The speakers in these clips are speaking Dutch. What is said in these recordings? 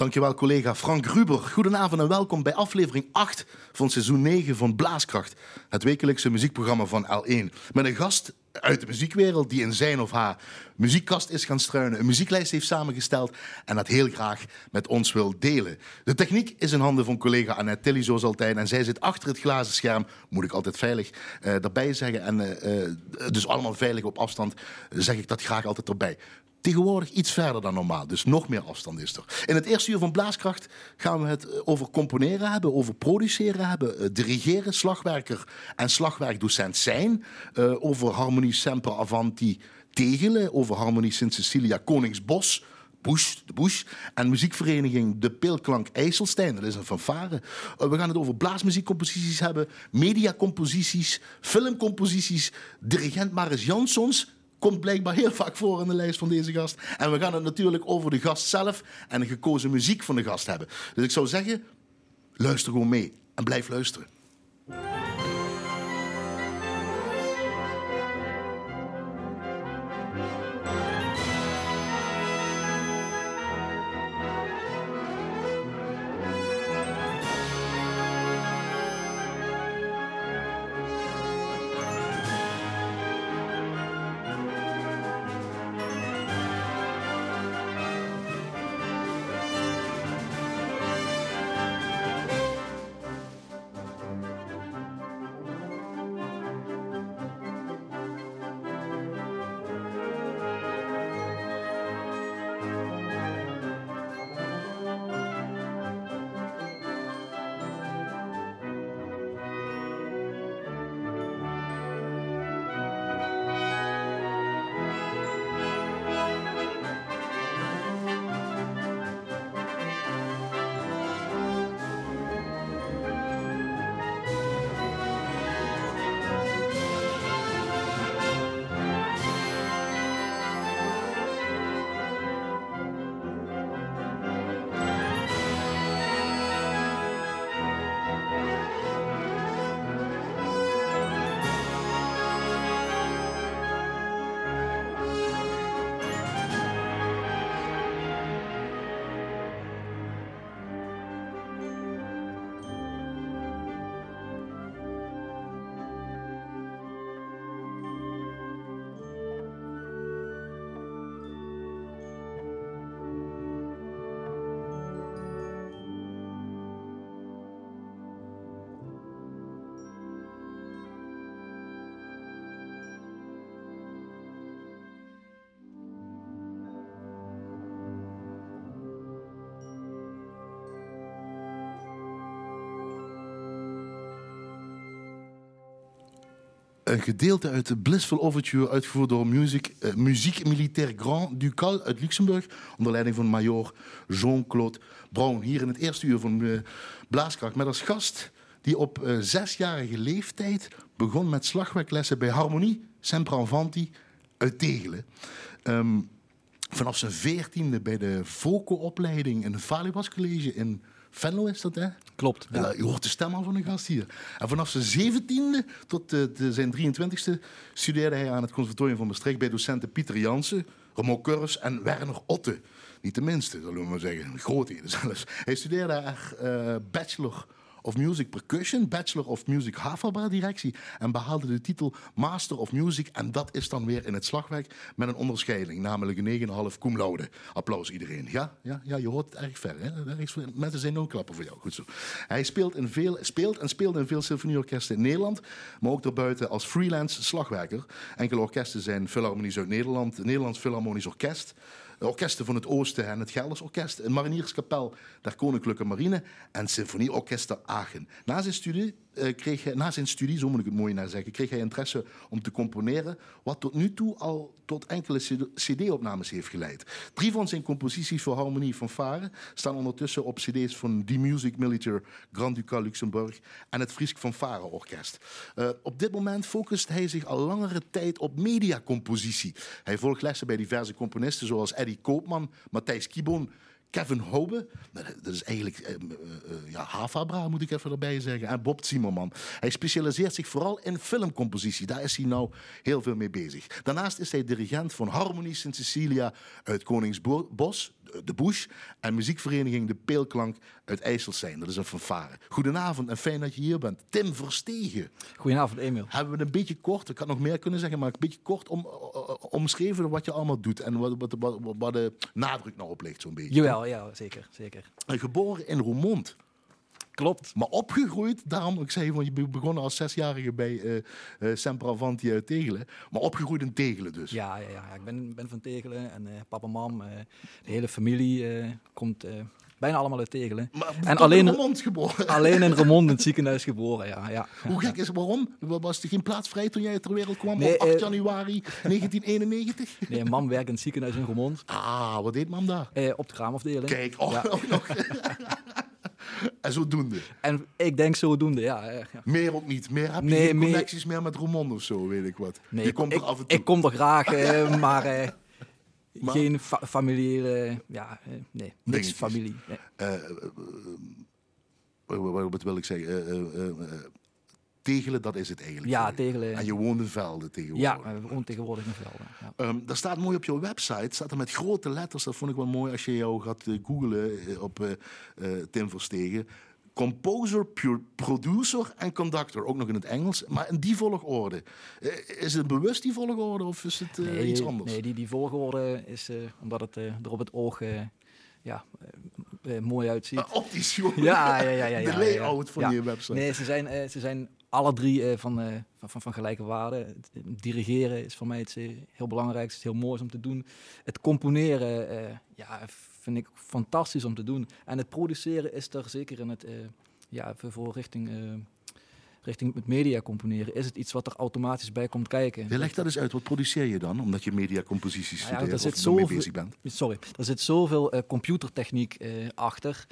Dankjewel collega Frank Ruber. Goedenavond en welkom bij aflevering 8 van seizoen 9 van Blaaskracht. Het wekelijkse muziekprogramma van L1. Met een gast uit de muziekwereld die in zijn of haar muziekkast is gaan struinen, een muzieklijst heeft samengesteld en dat heel graag met ons wil delen. De techniek is in handen van collega Annette Tilly, zoals altijd. En zij zit achter het glazen scherm, moet ik altijd veilig uh, erbij zeggen. En uh, dus allemaal veilig op afstand, zeg ik dat graag altijd erbij. Tegenwoordig iets verder dan normaal, dus nog meer afstand is er. In het eerste uur van Blaaskracht gaan we het eh, over componeren hebben, over produceren hebben, eh, dirigeren, slagwerker en slagwerkdocent zijn, uh, over harmonie Semper Avanti Tegelen, over harmonie Sint Cecilia Koningsbos, Bush, de Bush, en muziekvereniging De Peelklank IJsselstein, dat is een fanfare. we gaan het over blaasmuziekcomposities hebben, mediacomposities, filmcomposities, dirigent Maris Jansons, komt blijkbaar heel vaak voor in de lijst van deze gast. En we gaan het natuurlijk over de gast zelf en de gekozen muziek van de gast hebben. Dus ik zou zeggen, luister gewoon mee en blijf luisteren. Een gedeelte uit de Blissful Overture, uitgevoerd door Music, uh, Muziek Militaire Grand Ducal uit Luxemburg, onder leiding van major Jean-Claude Brown. Hier in het eerste uur van uh, met als gast die op uh, zesjarige leeftijd begon met slagwerklessen bij Harmonie Sempravanti uit Tegelen. Um, vanaf zijn veertiende bij de Voco-opleiding in het Valibas College in Venlo is dat, hè? Klopt. Ja. je hoort de stem al van de gast hier. En vanaf zijn zeventiende tot de, de, zijn 23ste studeerde hij aan het conservatorium van Maastricht bij docenten Pieter Jansen, Remo Curves en Werner Otte. Niet de minste, zullen we maar zeggen. Grootheden zelfs. Hij studeerde daar uh, bachelor of Music Percussion, Bachelor of Music Havelbaar directie en behaalde de titel Master of Music en dat is dan weer in het slagwerk met een onderscheiding, namelijk een 9,5 cum laude. Applaus iedereen. Ja, ja, ja, je hoort het erg ver. Hè? Mensen zijn ook klappen voor jou. Goed zo. Hij speelt, in veel, speelt en speelde in veel symfonieorkesten in Nederland, maar ook daarbuiten als freelance slagwerker. Enkele orkesten zijn Philharmonisch uit Nederland, Nederlands Philharmonisch Orkest, orkesten van het Oosten en het Gelders Orkest, een marinierskapel der Koninklijke Marine en Symfonieorkester Aachen. Na zijn studie kreeg hij, na zijn studie, zo moet ik het mooi naar zeggen, kreeg hij interesse om te componeren, wat tot nu toe al tot enkele cd-opnames heeft geleid. Drie van zijn composities voor harmonie van Varen staan ondertussen op cd's van The Music Militaire Grand Ducal Luxemburg en het Friesk van Varen Orkest. Uh, op dit moment focust hij zich al langere tijd op mediacompositie. Hij volgt lessen bij diverse componisten zoals Eddie Koopman, Matthijs Kibon, Kevin Hobe, dat is eigenlijk eh, eh, eh, ja, Havabra moet ik even erbij zeggen, en Bob Zimmerman. Hij specialiseert zich vooral in filmcompositie, daar is hij nou heel veel mee bezig. Daarnaast is hij dirigent van Harmonie Sint Cecilia uit Koningsbos, de Bush en muziekvereniging De Peelklank uit IJsselstein. Dat is een fanfare. Goedenavond en fijn dat je hier bent. Tim Verstegen. Goedenavond, Emiel. Hebben we een beetje kort, ik had nog meer kunnen zeggen, maar een beetje kort om, omschreven wat je allemaal doet en wat, wat, wat, wat de nadruk nou op ligt, zo'n beetje. Jawel, ja, zeker. zeker. Geboren in Roermond. Klopt. Maar opgegroeid, daarom, ik zei, want je begon als zesjarige bij uh, uh, uit Tegelen. Maar opgegroeid in Tegelen dus. Ja, ja, ja. ik ben, ben van Tegelen en uh, papa, mam, de hele familie komt bijna allemaal uit Tegelen. Maar en alleen in Remond geboren? Alleen in Remond in het ziekenhuis geboren, ja. ja. Hoe gek is het, waarom? Was er geen plaats vrij toen jij ter wereld kwam op 8 januari 1991? Nee, mam werkt in het ziekenhuis in Remond. Ah, wat deed mam daar? op de kraamafdeling. Kijk, oh, ja. ook nog. En zodoende. En ik denk zodoende, ja. ja. Meer ook niet. Meer heb je nee, geen connecties meer met Roermond of zo, weet ik wat. Nee, je komt ik, er af en toe. Ik kom er graag, eh, maar, eh, maar, geen fa familiële... Ja, eh, nee, niks familie. Nee. wat wil ik zeggen? Tegelen, dat is het eigenlijk. Ja, Tegelen. En je woont in Velden tegenwoordig. Ja, we wonen tegenwoordig in Velden. Ja. Um, daar staat mooi op je website, staat er met grote letters, dat vond ik wel mooi als je jou gaat uh, googlen uh, op uh, Tim Verstegen. Composer, producer en conductor, ook nog in het Engels, maar in die volgorde. is het bewust die volgorde of is het nee, iets anders? Nee, die, die volgorde is omdat het er op het oog ja, mooi uitziet. Uh, optisch, joh. Ja, ja, ja, ja, ja, De layout van je website. Nee, ze zijn, ze zijn alle drie uh, van, uh, van, van, gelijke waarde. dirigeren is voor mij iets uh, heel belangrijks, het is heel mooi om te doen. Het componeren ja, vind ik fantastisch om te doen. En het produceren is er zeker in het, ja, voor richting, richting het media componeren, is het iets wat er automatisch bij komt kijken. Je legt dat eens uit, wat produceer je dan, omdat je mediacomposities nou ja, studeert of mee bezig bent? Sorry, er zit zoveel computertechniek achter.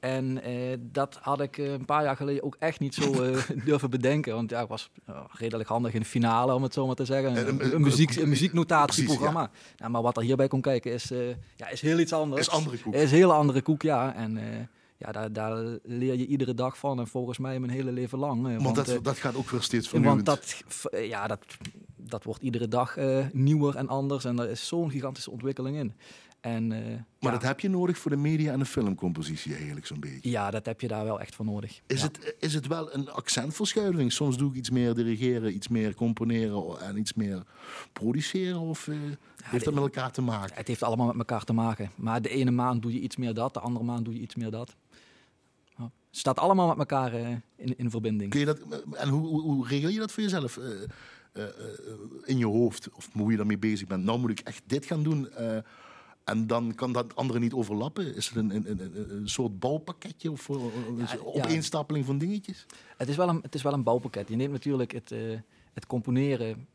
En eh, dat had ik eh, een paar jaar geleden ook echt niet zo uh, durven bedenken. Want ja, ik was redelijk handig in de finale, om het zo maar te zeggen. Een, een, muziek, een muzieknotatieprogramma. Ja. maar wat er hierbij komt kijken is, ja, is heel iets anders. Is andere koek. Is een hele andere koek, ja. En ja, daar, daar, leer je iedere dag van. En volgens mij mijn hele leven lang. Want, want dat, dat gaat ook weer steeds vernieuwend. Want dat, ja, dat, dat wordt iedere dag nieuwer en anders. En er is zo'n gigantische ontwikkeling in. En, uh, maar dat heb je nodig voor de media en de filmcompositie eigenlijk zo'n beetje. Ja, dat heb je daar wel echt voor nodig. Is, het, is het wel een accentverschuiving? Soms doe ik iets meer dirigeren, iets meer componeren en iets meer produceren? Of uh, heeft dat met elkaar te maken? Het heeft allemaal met elkaar te maken. Maar de ene maand doe je iets meer dat, de andere maand doe je iets meer dat. Het staat allemaal met elkaar uh, in, in verbinding. Kun je dat, en hoe, hoe, hoe regel je dat voor jezelf? In je hoofd, of hoe je daarmee bezig bent. Nou moet ik echt dit gaan doen. En dan kan dat andere niet overlappen? Is het een, een, een, een soort bouwpakketje of een opeenstapeling van dingetjes? Het is, wel een, het is wel een bouwpakket. Je neemt natuurlijk het, uh, het componeren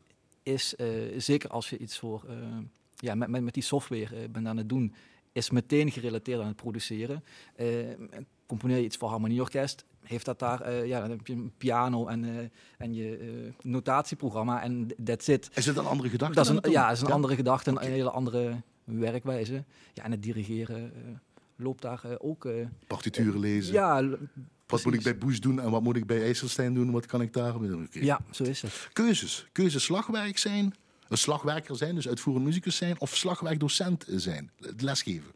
is, zeker als je iets voor, ja, met, met, met die software bent aan het doen, is meteen gerelateerd aan het produceren. componeer je iets voor harmonieorkest, heeft dat daar, ja, dan heb je een piano en, en je notatieprogramma en that's it. Is het een andere gedachte? Dat is een, ja, is een andere gedachte, een hele andere werkwijze. Ja, en het dirigeren loopt daar ook... Partituren lezen. Ja, wat moet ik bij Bush doen en wat moet ik bij IJsselstein doen? Wat kan ik daar doen? Ja, zo is het. Keuzes. Keuzes slagwerk zijn, een slagwerker zijn, dus uitvoerend muzikus zijn, of slagwerkdocent zijn, lesgeven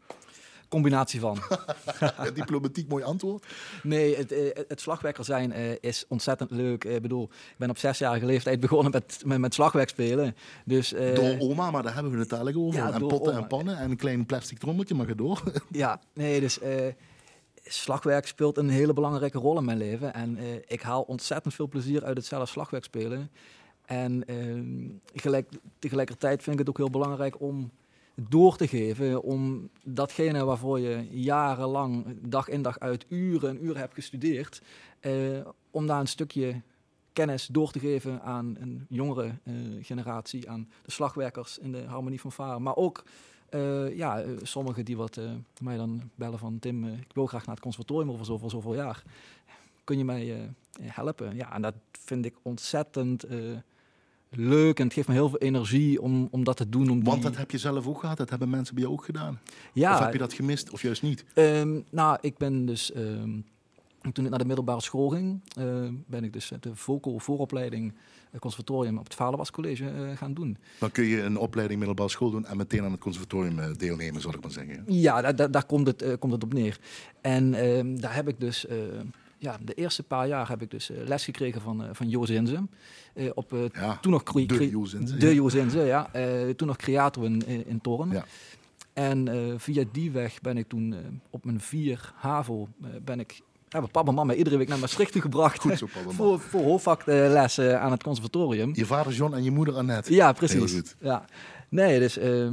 combinatie van. Diplomatiek mooi antwoord. Nee, het, eh, het slagwerker zijn uh, is ontzettend leuk. Ik bedoel, ik ben op zesjarige leeftijd begonnen met, met, met slagwerk spelen. Dus, uh, door oma, maar daar hebben we het eigenlijk over. Ja, en potten en pannen en een klein plastic trommeltje, maar ga door. ja, nee, dus slagwerk speelt een hele belangrijke rol in mijn leven. En ik haal ontzettend veel plezier uit het zelf slagwerk spelen. En ehm, gelijk, tegelijkertijd vind ik het ook heel belangrijk om door te geven om datgene waarvoor je jarenlang, dag in dag uit, uren en uren hebt gestudeerd, eh, om daar een stukje kennis door te geven aan een jongere uh, generatie, aan de slagwerkers in de harmonie van Varen, maar ook uh, ja, sommigen die wat mij dan bellen van Tim, ik wil graag naar het conservatorium over zoveel, zoveel jaar. Kun je mij helpen? Ja, en dat vind ik ontzettend leuk en het geeft me heel veel energie om, om dat te doen. Om Want dat heb je zelf ook gehad, dat hebben mensen bij jou ook gedaan. Ja, of heb je dat gemist, of juist niet? Um, nou, ik ben dus um, En toen ik naar de middelbare school ging, eh, ben ik dus de vocal vooropleiding uh, conservatorium op het Vaderwas College uh, gaan doen. Dan kun je een opleiding middelbare school doen en meteen aan het conservatorium deelnemen, zal ik maar zeggen. Ja, daar, daar, daar komt, het, komt het op neer. En ehm, daar heb ik dus ja, de eerste paar jaar heb ik dus les gekregen van, van Jo Zinze. op, ja, toen nog de Jo Zinze. De Jo Zinze, ja. toen nog creator in, in Toren. Ja. En via die weg ben ik toen op mijn vier HAVO ben ik hebben papa en mama iedere week naar Maastricht gebracht. Goed zo, voor, voor hoofdvaklessen aan het conservatorium. Je vader John en je moeder Annette. Ja, precies. Ja. Nee, dus uh,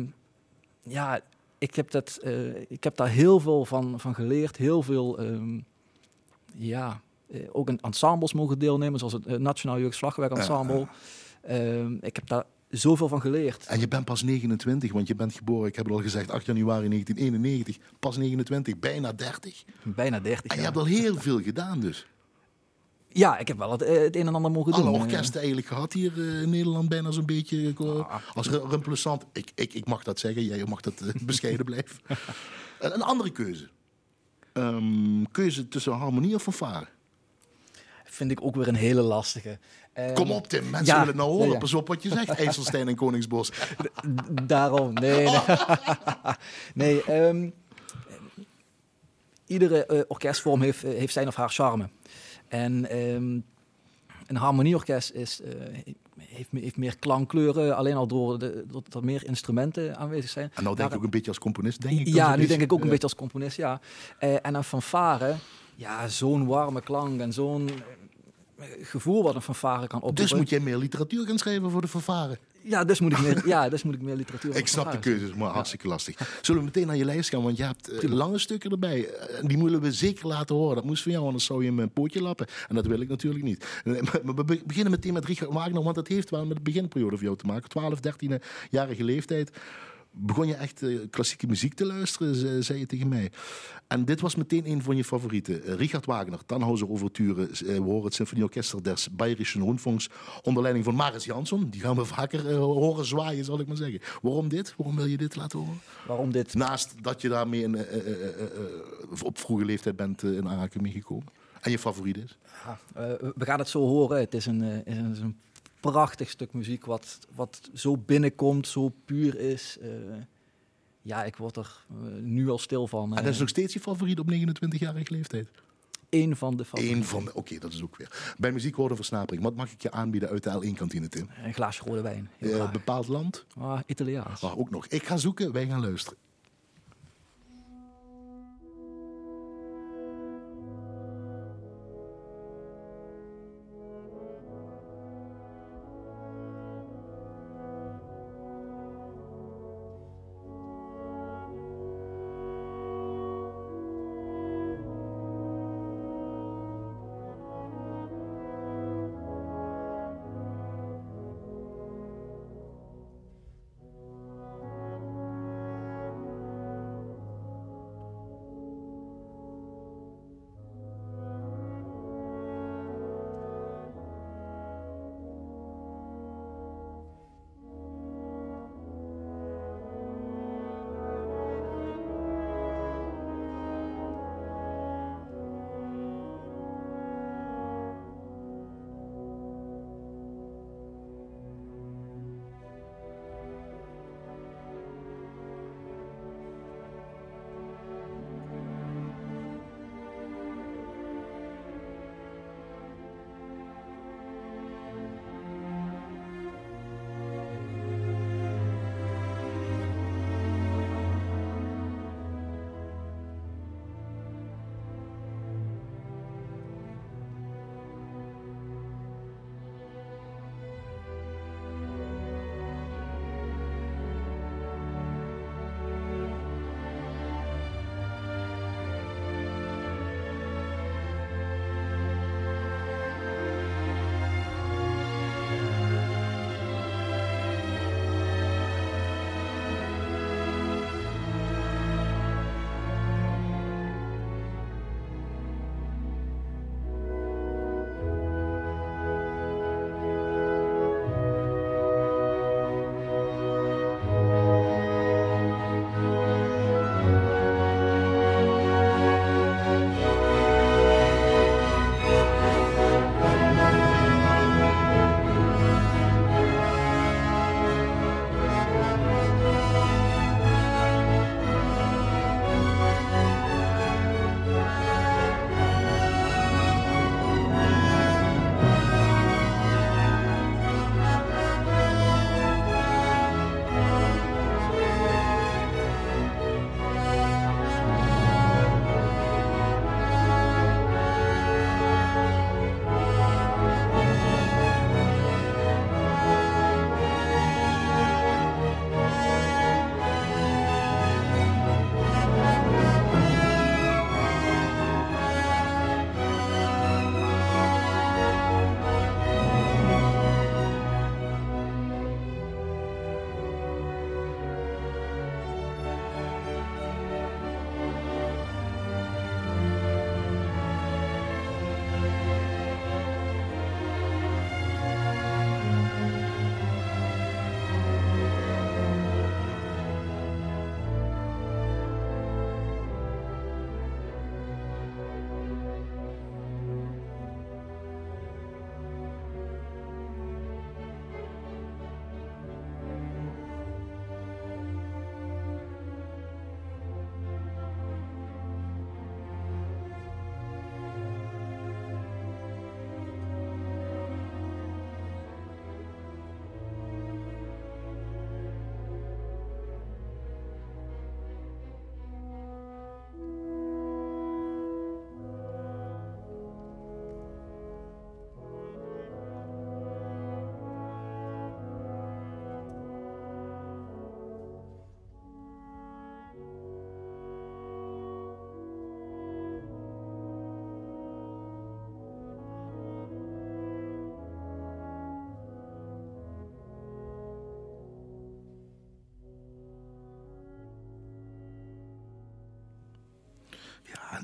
ja, ik heb, dat, uh, ik heb daar heel veel van, van geleerd. Heel veel, um, ja, uh, ook in ensembles mogen deelnemen, zoals het Nationaal Jeugd Slagwerk Ensemble. Uh, ik heb daar zoveel van geleerd. En je bent pas 29, want je bent geboren, ik heb het al gezegd, 8 januari 1991. Pas 29, bijna 30. Bijna 30, En je hebt al heel veel gedaan dus. Ja, ik heb wel het, eh, het een en ander mogen doen. Alle orkesten eigenlijk gehad hier uh, in Nederland, bijna zo'n beetje. Uh, als Rumpelessant, ik, ik, ik mag dat zeggen, jij mag dat uh, bescheiden blijven. een andere keuze. Um, keuze tussen harmonie of fanfare? Vind ik ook weer een hele lastige. Um, Kom op Tim, mensen ja, willen het nou horen. Ja, Pas op wat je zegt, IJsselstein en Koningsbos. Daarom, nee. Nee, nee um, iedere uh, orkestvorm heeft, heeft zijn of haar charme. En een harmonieorkest is, uh, heeft, heeft, meer klankkleuren, alleen al door de, dat er meer instrumenten aanwezig zijn. En nou denk ik ook een beetje als componist, denk ik. Ja, nu denk ik ook een beetje als componist, ja. Uh, en een fanfare, ja, zo'n warme klank en zo'n gevoel wat een fanfare kan oproepen. Dus moet jij meer literatuur gaan schrijven voor de fanfare? Ja, dus moet ik meer, ja, dus moet ik meer literatuur Ik snap de keuzes, maar hartstikke lastig. Zullen we meteen naar je lijst gaan? Want je hebt uh, lange stukken erbij. Uh, die moeten we zeker laten horen. Dat moest van jou, anders zou je hem een pootje lappen. En dat wil ik natuurlijk niet. Maar we beginnen meteen met Richard Wagner, want dat heeft wel met de beginperiode voor jou te maken. 12, 13-jarige leeftijd begon je echt uh, klassieke muziek te luisteren, zei je tegen mij. En dit was meteen een van je favorieten. Uh, Richard Wagner, Tannhauser Overture. We horen het Symfonieorkester des Bayerischen Rundfunks onder leiding van Maris Jansson. Die gaan we vaker horen zwaaien, zal ik maar zeggen. Waarom dit? Waarom wil je dit laten horen? Waarom dit? Naast dat je daarmee in, op vroege leeftijd bent in aanraking meegekomen. En je favoriet is? Ja, we gaan het zo horen. Het is een, is een prachtig stuk muziek wat, wat zo binnenkomt, zo puur is. Uh, ja, ik word er uh, nu al stil van. En dat is nog steeds je favoriet op 29-jarige leeftijd? Eén van de favorieten. Eén van de, oké, dat is ook weer. Bij muziek horen versnapering. Wat mag ik je aanbieden uit de L1-kantine, Tim? Een glaasje rode wijn. Uh, bepaald land? Ah, Italiaans. Ah, ook nog. Ik ga zoeken, wij gaan luisteren.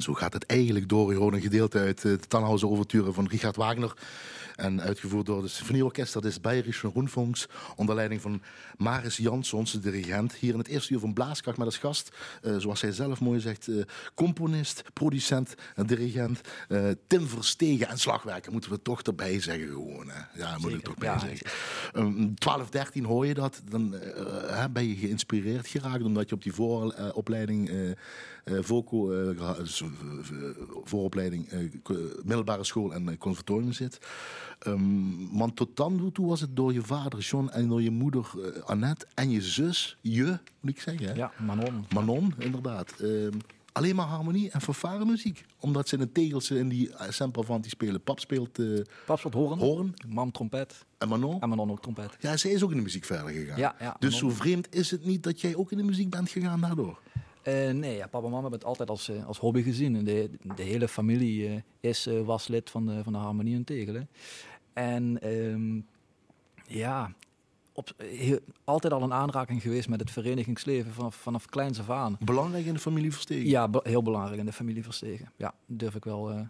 Zo gaat het eigenlijk door. Hoort een gedeelte uit de Tannhauser Overture van Richard Wagner. En uitgevoerd door het Symfonieorkest, dat is Bayerische Rundfunks. Onder leiding van Maris Jans, onze dirigent. Hier in het eerste uur van Blaaskracht met als gast, uh, zoals hij zelf mooi zegt, uh, componist, producent en dirigent. Uh, Tim Verstegen en slagwerker moeten we toch erbij zeggen gewoon. Hè. Ja, moet ik toch bij ja, zeggen. Um, 12, 13 hoor je dat, dan ben je geïnspireerd geraakt omdat je op die vooropleiding VOCO, vooropleiding, middelbare school en conservatorium zit. Um, want tot dan toe was het door je vader John en door je moeder Annette en je zus, je, moet ik zeggen. Hè? Ja, Manon. Manon, inderdaad. Um, alleen maar harmonie en fanfare muziek. Omdat ze in de tegels in die sample van die spelen. Pap speelt... Uh, Pap speelt horen. horen. Mam trompet. En Manon? En Manon ook trompet. Ja, zij is ook in de muziek verder gegaan. Ja, ja, dus Manon. zo vreemd is het niet dat jij ook in de muziek bent gegaan daardoor? Uh, nee, ja, papa en mama hebben het altijd als, uh, als hobby gezien. De, de hele familie uh, is, was lid van de, van de Harmonie en Tegelen. En um, ja, op, heel, altijd al een aanraking geweest met het verenigingsleven vanaf, vanaf kleins af aan. Belangrijk in de familie Verstegen? Ja, be heel belangrijk in de familie Verstegen. Ja, durf ik wel uh,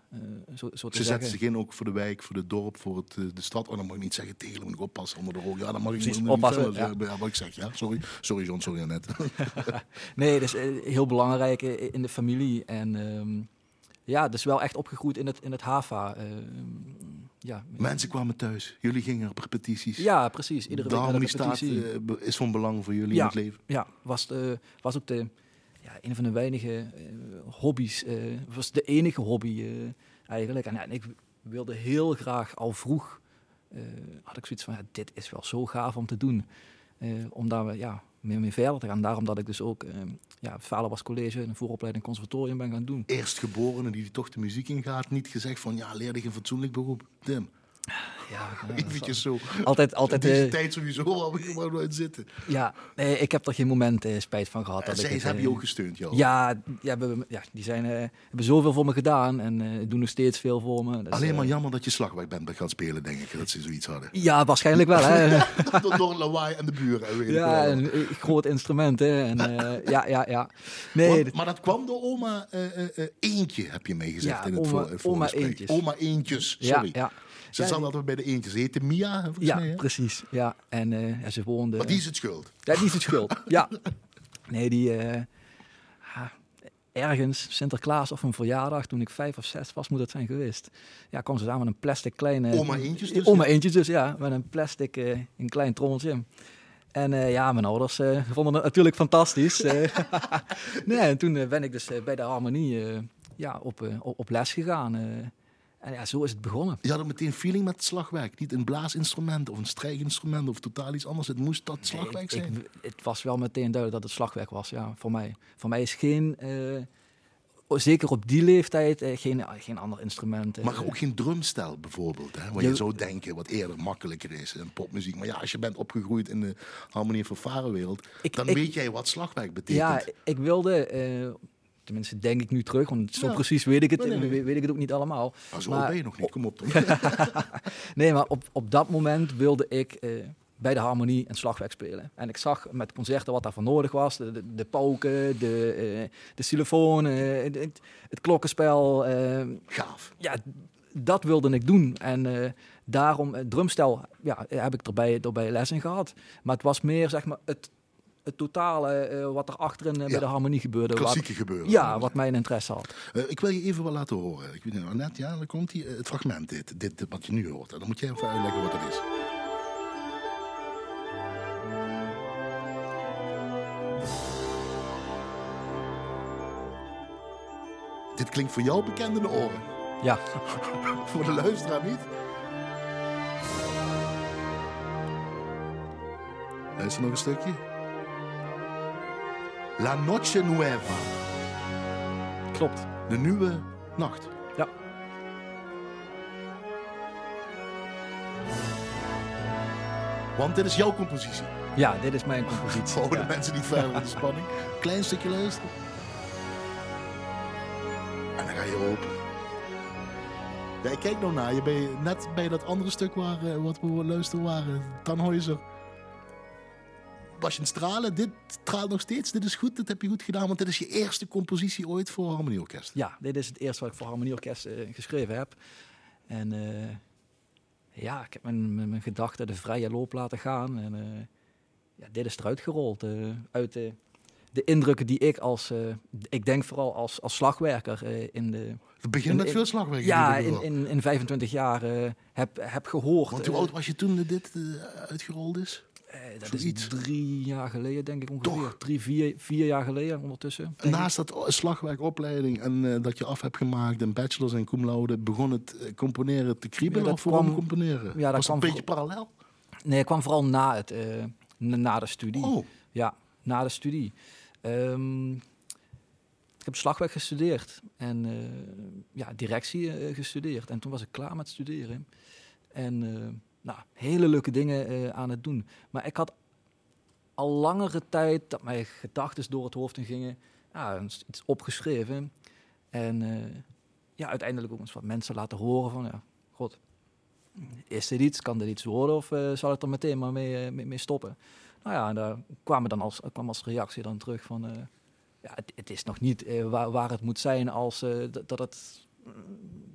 zo, zo, te Ze zeggen. zetten zich in ook voor de wijk, voor het dorp, voor het, de stad. Oh, dan mag ik niet zeggen tegen, moet ik oppassen onder de rol. Ja, dan mag ik Precies, niet oppassen. Ja. ja, wat ik zeg, ja. Sorry, sorry John, sorry Annette. nee, dat is uh, heel belangrijk in de familie. En um, ja, dus wel echt opgegroeid in het, in het HAVA. Uh, ja. Mensen kwamen thuis, jullie gingen op repetities. Ja, precies. Iedere week harmonie staat uh, is van belang voor jullie ja, in het leven. Ja, was, de, was ook de, ja, een van de weinige uh, hobby's. Uh, was de enige hobby eigenlijk. En, en, ik wilde heel graag al vroeg, had ik zoiets van, ja, dit is wel zo gaaf om te doen. Om daar ja, mee, mee verder te gaan. Daarom dat ik dus ook ja, vader was college, een vooropleiding conservatorium ben gaan doen. Eerstgeborene die toch de muziek ingaat, niet gezegd van ja, leer je een fatsoenlijk beroep. Ja, eventjes zo. Altijd, altijd. Deze uh, tijd sowieso al maar nooit zitten. Ja, nee, ik heb er geen moment uh, spijt van gehad. Dat zij ik, hebben je ook gesteund, joh. Ja, ja, we, ja die zijn, uh, hebben zoveel voor me gedaan en doen nog steeds veel voor me. Dus, Alleen maar jammer dat je slagwerk bent gaan spelen, denk ik, dat ze zoiets hadden. Ja, waarschijnlijk wel. Hè. door, door lawaai en de buren. Weet ja, een groot instrument. Hè. En, ja, ja, ja. Nee, maar, maar dat kwam door oma Eentje, heb je meegezegd ja, in het oma, voor, oma Eentjes. Oma Eentjes, sorry. Ja, ja. Ze ja, zat altijd bij de eentjes. Ze heette Mia, volgens ja, mij. Ja, precies. Ja, en uh, ja, ze woonde... Maar die is het schuld. Ja, die is het schuld. ja. Nee, die... Uh, ergens, Sinterklaas of een verjaardag, toen ik vijf of zes was, moet het zijn geweest. Ja, kwam ze samen met een plastic kleine... Oma eentjes dus? Oma eentjes dus, ja. Met een plastic, uh, een klein trommeltje. En uh, ja, mijn ouders uh, vonden het natuurlijk fantastisch. nee, en toen ben ik dus bij de harmonie ja, op, op, op les gegaan. En ja, zo is het begonnen. Je had ook meteen feeling met het slagwerk. Niet een blaasinstrument of een strijkinstrument of totaal iets anders. Het moest dat slagwerk nee, zijn. Ik, het was wel meteen duidelijk dat het slagwerk was, ja, voor mij. Voor mij is geen, uh, zeker op die leeftijd, uh, geen, geen ander instrument. Uh, maar ook geen drumstel bijvoorbeeld. Hè? Wat je, je zou denken, wat eerder makkelijker is in popmuziek. Maar ja, als je bent opgegroeid in de harmonie van varenwereld, dan ik, weet jij wat slagwerk betekent. Ja, ik wilde Tenminste, denk ik nu terug, want zo ja. precies weet ik het, nee, nee, nee. weet ik het ook niet allemaal. Maar zo maar, ben je nog niet, kom op toch. nee, maar op, op dat moment wilde ik uh, bij de harmonie een slagwerk spelen. En ik zag met concerten wat daarvoor nodig was. De, de, de pauken, de, uh, de xylofoon, uh, het, het klokkenspel. Gaaf. Ja, dat wilde ik doen. En daarom, drumstel, ja, heb ik erbij, erbij les in gehad. Maar het was meer, zeg maar, het het totale uh, wat er achterin uh, ja. bij de harmonie gebeurde. Klassieke wat, gebeuren. Ja, wat mijn interesse had. Uh, ik wil je even wat laten horen. Ik weet niet, net, ja, dan komt die, het fragment dit, dit, dit, wat je nu hoort. En dan moet jij even uitleggen wat dat is. Dit klinkt voor jou bekend in de oren. Ja. voor de luisteraar niet. Luister nog een stukje. La Noche Nueva. Klopt. De nieuwe nacht. Ja. Want dit is jouw compositie. Ja, dit is mijn compositie. Voor de ja. mensen niet verder in de spanning. Klein stukje luisteren. En dan ga je open. Ja, ik kijk nou naar je. Ben je net bij dat andere stuk waar, uh, wat we luisteren waren. Tannhäuser. Was je stralen? Dit straalt nog steeds? Dit is goed, dit heb je goed gedaan. Want dit is je eerste compositie ooit voor Harmonieorkest. Ja, dit is het eerste wat ik voor Harmonieorkest uh, geschreven heb. En uh, ja, ik heb mijn, mijn, mijn, gedachten de vrije loop laten gaan. En uh, ja, dit is eruit gerold. uit de, de indrukken die ik als, ik denk vooral als, als slagwerker in de... Het begint met veel slagwerk. Ja, in, in, in 25 jaar heb, heb gehoord. Want hoe oud was je toen dit uitgerold is? Eh, dat is drie jaar geleden, denk ik ongeveer. Drie, vier, vier jaar geleden ondertussen. Naast dat slagwerkopleiding en uh, dat je af hebt gemaakt en bachelors en cum laude, begon het uh, componeren te kriebelen ja, of kwam, componeren? Ja, dat Was een beetje parallel? Nee, het kwam vooral na, het, na de studie. Oh. Ja, na de studie. Um, ik heb slagwerk gestudeerd en ja, directie gestudeerd. En toen was ik klaar met studeren. En nou, hele leuke dingen uh, aan het doen. Maar ik had al langere tijd dat mijn gedachten door het hoofd gingen. Ja, iets opgeschreven. En uh, ja, uiteindelijk ook eens wat mensen laten horen van, ja, god, is dit iets? Kan dit iets worden? Of uh, zal ik er meteen maar mee, stoppen? Nou ja, en daar kwam, dan als, kwam als reactie dan terug van, ja, het, is nog niet waar, het moet zijn als dat het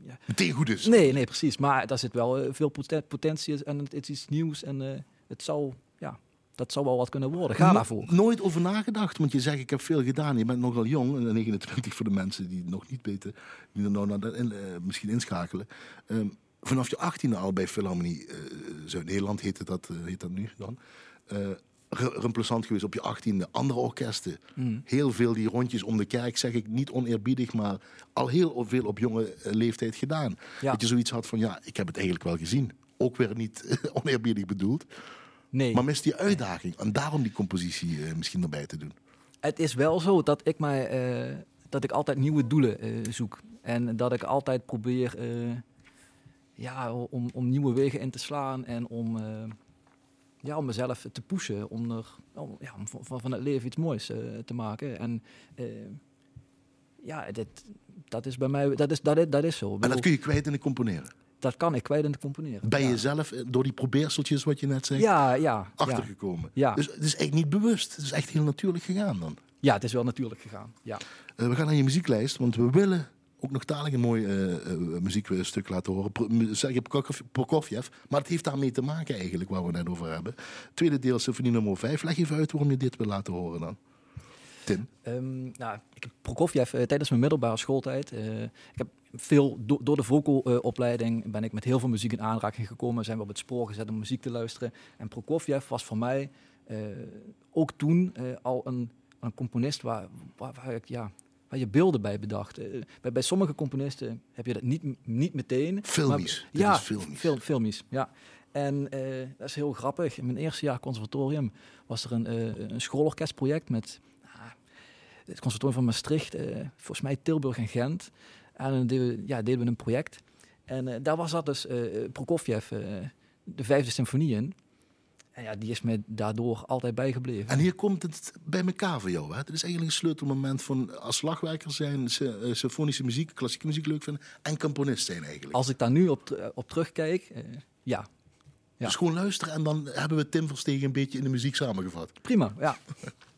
ja. meteen goed is. Nee, nee, precies. Maar daar zit wel uh, veel potentie en het is iets nieuws en uh, het zal, ja, dat zou wel wat kunnen worden. Ga daarvoor. Nooit over nagedacht, want je zegt ik heb veel gedaan. Je bent nogal jong, 29 voor de mensen die het nog niet weten, die er nou naar, uh, misschien inschakelen. Um, vanaf je 18e al bij Philharmonie Zuid-Nederland heette dat, heet dat nu dan remplissant geweest op je achttiende. Andere orkesten. Mm. Heel veel die rondjes om de kerk, zeg ik niet oneerbiedig, maar al heel veel op jonge eh, leeftijd gedaan. Dat je zoiets had van, ja, ik heb het eigenlijk wel gezien. Ook weer niet oneerbiedig bedoeld. Nee. Maar mis die uitdaging. En daarom die compositie uh, misschien erbij te doen. Het is wel zo dat ik, mij, uh, dat ik altijd nieuwe doelen uh, zoek. En dat ik altijd probeer ja, om, om nieuwe wegen in te slaan en om ja, om mezelf te pushen, om, er, om, ja, om van, van het leven iets moois uh, te maken. En uh, ja, dit, dat is bij mij, dat is, dat is, dat is zo. En dat kun je kwijt in het componeren? Dat kan ik kwijt in het componeren. Ben je zelf eh, door die probeerseltjes, wat je net zei, ja, ja, achtergekomen? Ja. Dus het is echt niet bewust, het is echt heel natuurlijk gegaan dan? Ja, het is wel natuurlijk gegaan, ja. Uh, we gaan naar je muzieklijst, want we willen ook nog dadelijk een mooi uh, uh, muziekstuk laten horen. Zeg je Prokofjev, maar het heeft daarmee te maken eigenlijk, waar we net over hebben. Tweede deel, symfonie nummer 5. Leg even uit waarom je dit wil laten horen dan. Tim? Um, nou, ik heb Prokofjev tijdens mijn middelbare schooltijd. ik heb veel do door de vocalopleiding ben ik met heel veel muziek in aanraking gekomen. Zijn we op het spoor gezet om muziek te luisteren. En Prokofjev was voor mij ook toen al een, een componist waar, waar, waar ik ja, waar je beelden bij bedacht. Uh, bij, bij, sommige componisten heb je dat niet, niet meteen. Filmisch. Maar, ja, filmisch. Fil, filmisch. Ja. En uh, dat is heel grappig. In mijn eerste jaar conservatorium was er een, uh, een schoolorkestproject met ah, het conservatorium van Maastricht, volgens mij Tilburg en Gent. En deden, ja, deden we een project. En daar was dat dus Prokofjev, de vijfde symfonie in. En ja, die is me daardoor altijd bijgebleven. En hier komt het bij elkaar voor jou. Hè? Het is eigenlijk een sleutelmoment van als slagwerker zijn, uh, symfonische muziek, klassieke muziek leuk vinden en componist zijn eigenlijk. Als ik daar nu op, op terugkijk, uh, ja. ja. Dus gewoon luisteren en dan hebben we Tim Verstegen een beetje in de muziek samengevat. Prima, ja.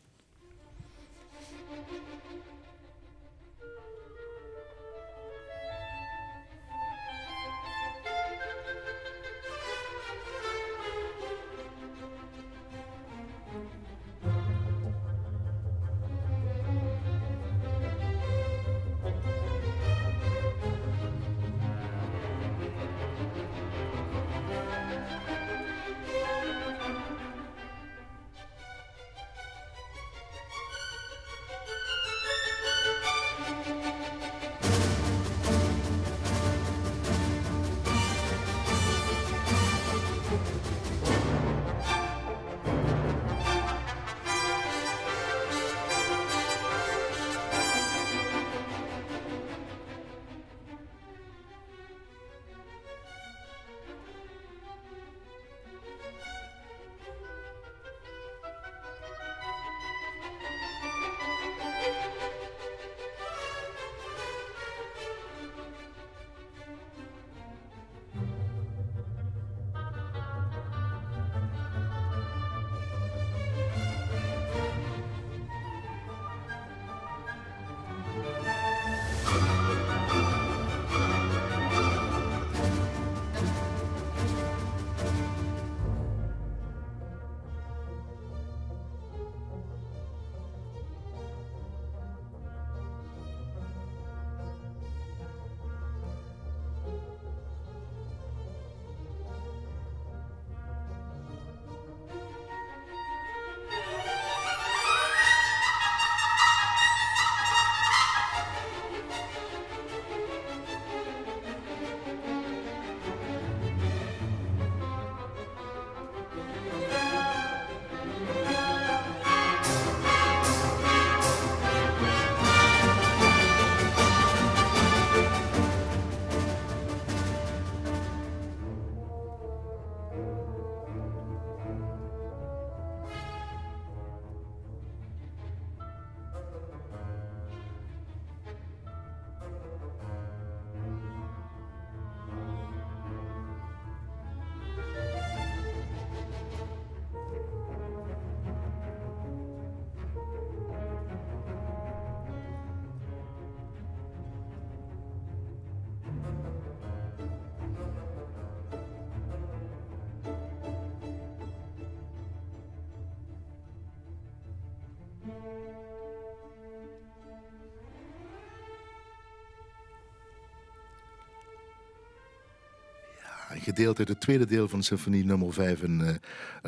gedeeld uit het tweede deel van de symfonie nummer 5 in, uh,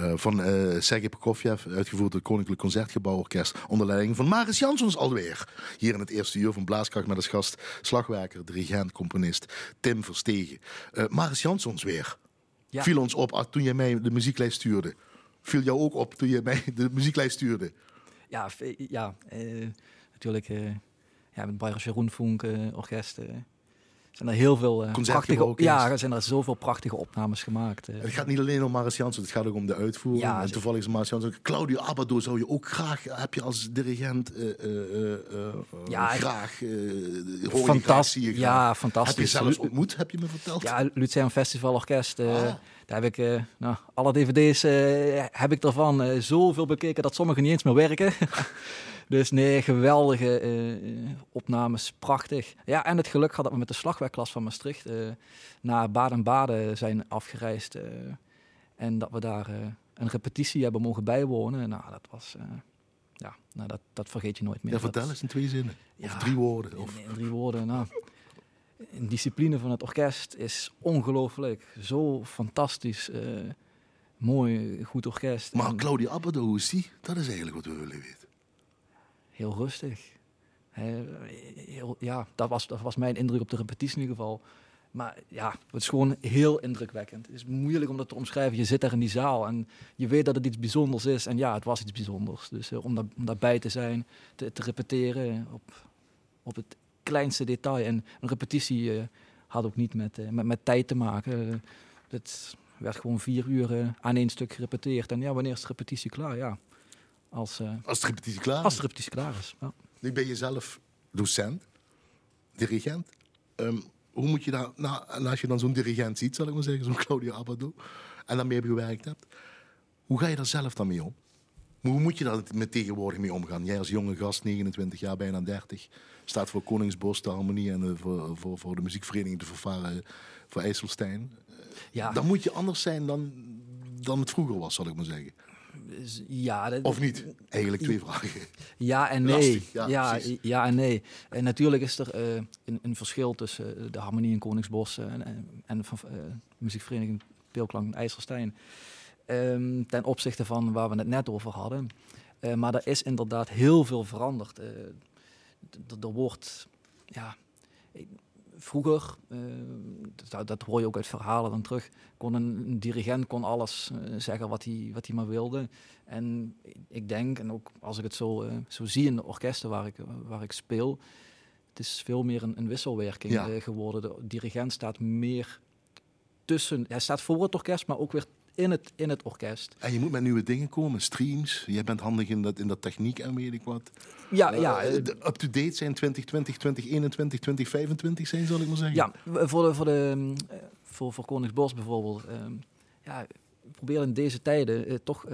uh, van uh, Sergei Prokofjev, uitgevoerd door het Koninklijk Concertgebouworkest, onder leiding van Maris Jansons alweer. Hier in het eerste uur van Blaaskracht met als gast slagwerker, dirigent, componist Tim Verstegen. Maris Jansons weer. Ja. Viel ons op ah, toen jij mij de muzieklijst stuurde. Viel jou ook op toen je mij de muzieklijst stuurde? Ja, ja natuurlijk. ja, met Bayerische Rundfunk orkest zijn er heel veel uh, prachtige, ja, er zijn er zoveel prachtige opnames gemaakt. Uh. Het gaat niet alleen om Maris het gaat ook om de uitvoering. Ja, en toevallig is Maris Jansen. Claudio Abado zou je ook graag, heb je als dirigent uh, ja, graag, fantastisch. Ja, fantastisch. Heb je zelfs ontmoet, heb je me verteld? Ja, Lucerne Festival Orkest. Ah. Daar heb ik, nou, alle dvd's heb ik ervan zoveel bekeken dat sommige niet eens meer werken. Dus nee, geweldige uh, opnames, prachtig. Ja, en het geluk gehad dat we met de slagwerkklas van Maastricht uh, naar Baden-Baden zijn afgereisd. Uh, en dat we daar een repetitie hebben mogen bijwonen. Nou, dat was... ja, nou, dat, dat vergeet je nooit meer. Ja, vertel eens in twee zinnen. Of drie woorden. Of... In, in drie woorden, nou... De discipline van het orkest is ongelooflijk. Zo fantastisch. mooi, goed orkest. Maar Claudia Abado, hoe is die? Dat is eigenlijk wat we willen weten heel rustig. Heel, ja, dat was, dat was mijn indruk op de repetitie in ieder geval. Maar ja, het is gewoon heel indrukwekkend. Het is moeilijk om dat te omschrijven. Je zit daar in die zaal en je weet dat het iets bijzonders is. En ja, het was iets bijzonders. Dus uh, om, daar, om daarbij te zijn, te, te, repeteren op, op het kleinste detail. En een repetitie uh, had ook niet met, uh, met, met, tijd te maken. het werd gewoon vier uur aan één stuk gerepeteerd. En ja, wanneer is de repetitie klaar? Ja, als, als de repetitie klaar is. Als de repetitie klaar is. Ja. Nu ben je zelf docent, dirigent. Um, hoe moet je daar, nou, en als je dan zo'n dirigent ziet, zal ik maar zeggen, zo'n Claudio Abado, en daarmee gewerkt hebt, hoe ga je daar zelf dan mee om? Hoe moet je daar met tegenwoordig mee omgaan? Jij als jonge gast, 29 jaar, bijna 30, staat voor Koningsbos, de Harmonie en de, voor, voor, voor, de muziekvereniging De Vervaren voor IJsselstein. Ja. Dan moet je anders zijn dan, dan het vroeger was, zal ik maar zeggen. Ja, of niet? Eigenlijk twee vragen. Ja en nee. ja, ja, ja, en nee. En natuurlijk is er uh, een, een, verschil tussen uh, de Harmonie in Koningsbos uh, en, en van muziekvereniging Peelklank IJsselstein. Um, ten opzichte van waar we het net over hadden. maar er is inderdaad heel veel veranderd. Er wordt, ja, vroeger, uh, dat, dat, hoor je ook uit verhalen dan terug, kon een, dirigent kon alles uh, zeggen wat hij, wat hij maar wilde. En ik denk, en ook als ik het zo, uh, zo zie in de orkesten waar ik, waar ik speel, het is veel meer een, een wisselwerking ja. geworden. De dirigent staat meer tussen, hij staat voor het orkest, maar ook weer in het, in het orkest. En je moet met nieuwe dingen komen, streams. Jij bent handig in dat, in dat techniek en weet ik wat. Ja, uh, ja. Up-to-date zijn 2020, 2021, 2025 zijn, zal ik maar zeggen. Ja, voor, de, voor, de, voor, voor Koningsbos bijvoorbeeld. Uh, ja, probeer in deze tijden toch...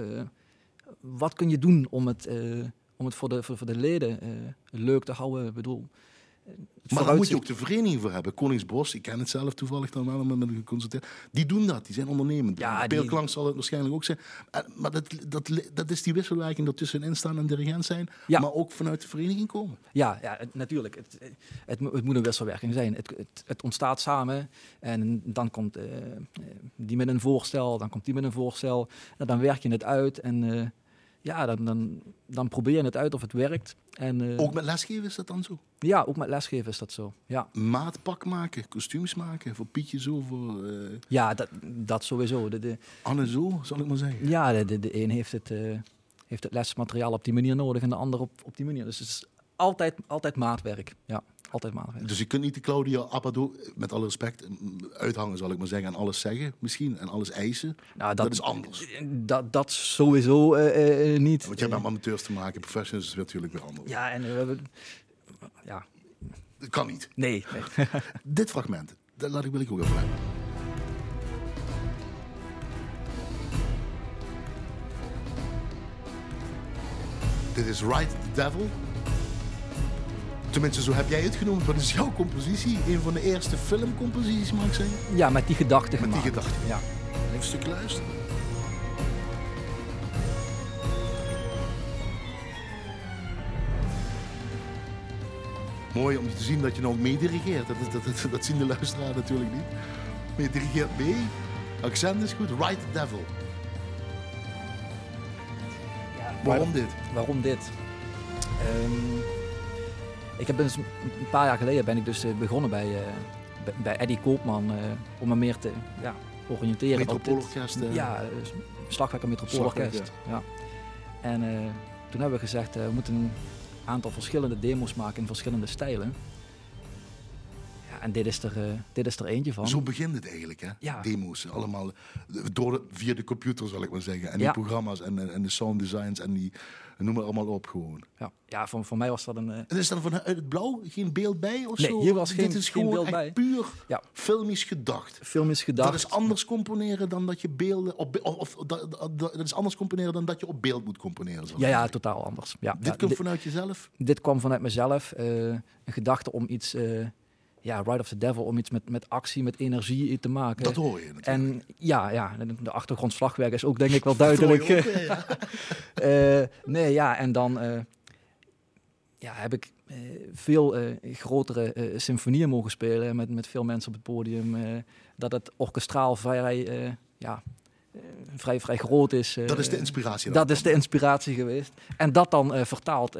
wat kun je doen om het, om het voor, de, voor, voor de leden leuk te houden? Ik bedoel, maar daar moet je ook de vereniging voor hebben. Koningsbos, ik ken het zelf toevallig dan wel, met een geconsulteerd. Die doen dat, die zijn ondernemend. Ja, zal het waarschijnlijk ook zijn. Maar dat, dat, dat is die wisselwerking dat tussenin staan en dirigent zijn, ja. maar ook vanuit de vereniging komen. Ja, ja natuurlijk. Het, het, het moet een wisselwerking zijn. Het, het, het ontstaat samen en dan komt uh, die met een voorstel, dan komt die met een voorstel. En dan werk je het uit en... Uh, ja, dan, dan, dan probeer je het uit of het werkt. En, uh, ook met lesgeven is dat dan zo? Ja, ook met lesgeven is dat zo. Ja. Maatpak maken, kostuums maken, voor Pietje zo, voor... Uh... Ja, dat, dat sowieso. De, de... Anne zo, zal ik maar zeggen. Ja, de, de, de een heeft het, uh, heeft het lesmateriaal op die manier nodig en de ander op, op die manier. Dus het is altijd, altijd maatwerk, ja. Altijd maatwerk. Dus je kunt niet de Claudia Abado, met alle respect, uithangen zal ik maar zeggen. En alles zeggen misschien, en alles eisen. Nou, dat, dat is anders. Dat, dat sowieso uh, niet. Want je hebt met amateurs te maken, professionals is natuurlijk weer anders. Ja, en we hebben... Ja. Dat kan niet. Nee. nee. Dit fragment, dat laat ik, wil ik ook even hebben. Dit is Ride the Devil Tenminste, zo heb jij het genoemd. Wat is jouw compositie? Een van de eerste filmcomposities, mag ik zeggen? Ja, met die gedachte Met die gedachte, ja. Even een stukje luisteren. Mooi om te zien dat je nou meedirigeert. Dat, dat, dat, dat zien de luisteraar natuurlijk niet. Maar je dirigeert mee Accent is goed. The Devil. Ja, Waarom dit? Waarom dit? Ehm, ik heb dus een paar jaar geleden ben ik dus eh, begonnen bij, eh, bij- bij Eddie Koopman eh, om me meer te ja, oriënteren. op dit- Metropoolorkest. Ja, Slagwerker Metropoolorkest. Ja. En toen hebben we gezegd, we moeten een aantal verschillende demo's maken in verschillende stijlen. En dit is er, eh, dit is er eentje van. Zo begint het eigenlijk, hè? Ja. Demo's, allemaal eh, door de, via de computer, zal ik maar zeggen. En die programma's en, en en de sound designs en die, noem maar allemaal op gewoon. Ja, ja voor, voor mij was dat een... eh, En is er vanuit het blauw geen beeld bij of Nee, zo? hier was Dit geen- is geen gewoon beeld echt bij. puur Ja. filmisch gedacht. film is gedacht. Dat is anders componeren dan dat je beelden op of, of dat, dat, dat is anders componeren dan dat je op beeld moet componeren. Ja, ja, totaal anders. Ja, Dit ja, komt dit, vanuit jezelf. dit kwam vanuit mezelf. eh, een gedachte om iets, eh, ja, Ride of the Devil, om iets met, met actie, met energie te maken. Dat hoor je natuurlijk. en ja, ja, de- de achtergrond slagwerk is ook denk ik wel duidelijk. ook, hè, ja. Eh, nee, ja, en dan eh, ja, heb ik eh, veel grotere symfonieën mogen spelen met, met veel mensen op het podium. dat het orkestraal vrij, ja, vrij, vrij groot is. Dat is de inspiratie. dat is de inspiratie geweest. En dat dan vertaald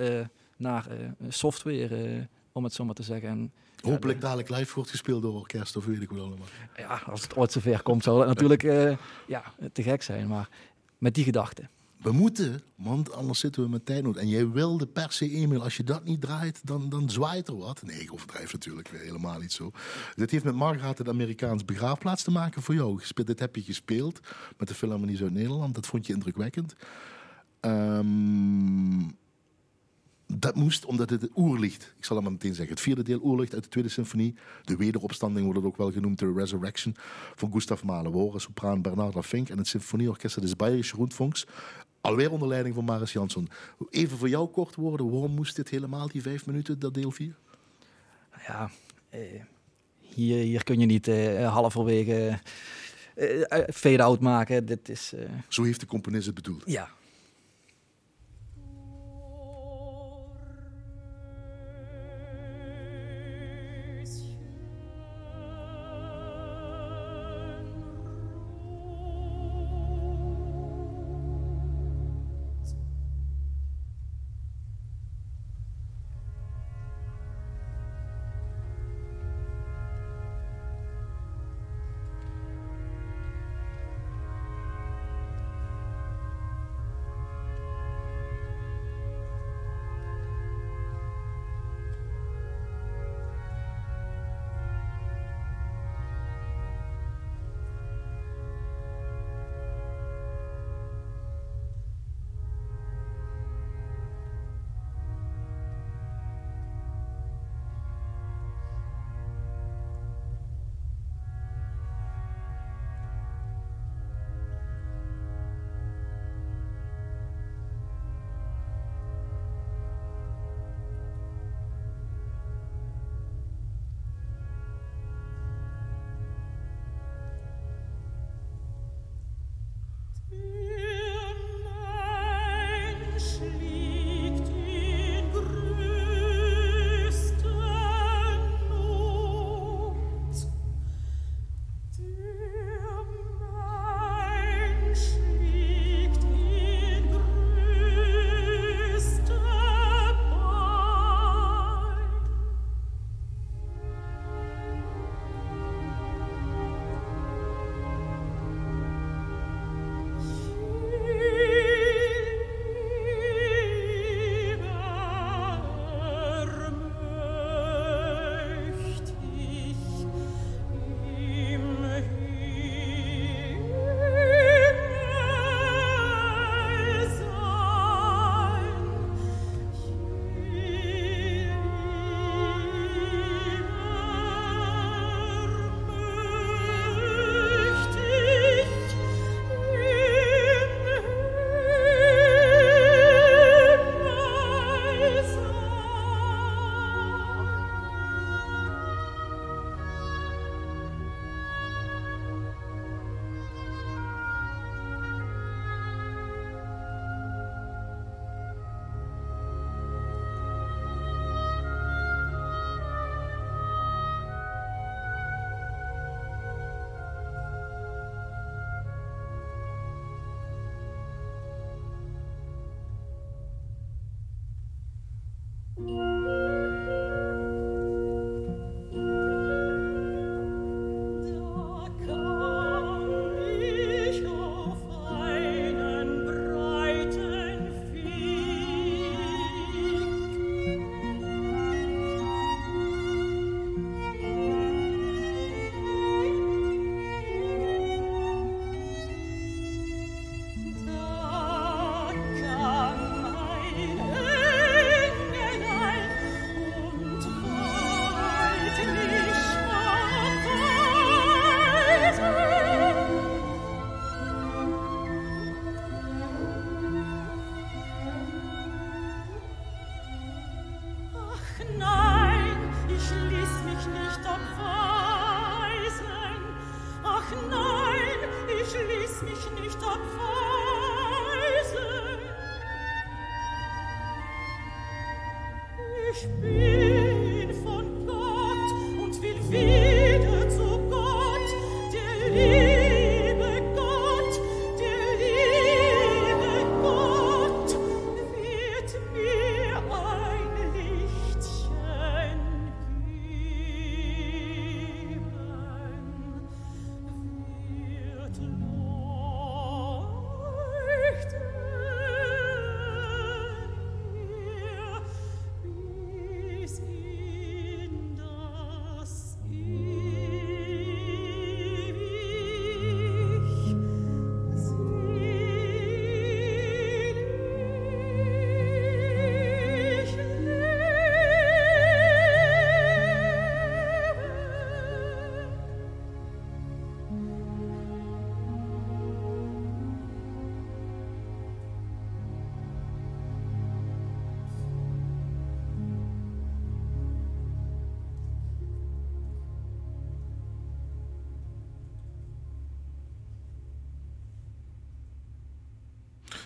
naar software, om het zo maar te zeggen. En, Hopelijk dadelijk live wordt gespeeld door orkest of weet ik wat allemaal. ja, als het ooit zover komt, zal het natuurlijk eh, ja, te gek zijn. Maar met die gedachte. We moeten, want anders zitten we met tijdnood. En jij wilde per se e-mail. Als je dat niet draait, dan, dan zwaait er wat. Nee, ik overdrijf natuurlijk weer helemaal niet zo. Dit heeft met Margaret het Amerikaans begraafplaats te maken voor jou. Dit heb je gespeeld met de Philharmonie Zuid-Nederland. Dat vond je indrukwekkend. Ehm, dat moest omdat het het oerlicht, ik zal het maar meteen zeggen, het vierde deel oerlicht uit de tweede symfonie. De wederopstanding wordt het ook wel genoemd, de Resurrection van Gustav Mahler. Horen sopraan Bernarda Fink en het symfonieorkest des Bayerische Rundfunks. Alweer onder leiding van Maris Jansson. Even voor jou kort woorden, waarom moest dit helemaal, die vijf minuten, dat deel 4? Nou ja, eh, hier, hier kun je niet eh halverwege eh, eh, fade-out maken. Dit is, eh, Zo heeft de componist het bedoeld. ja,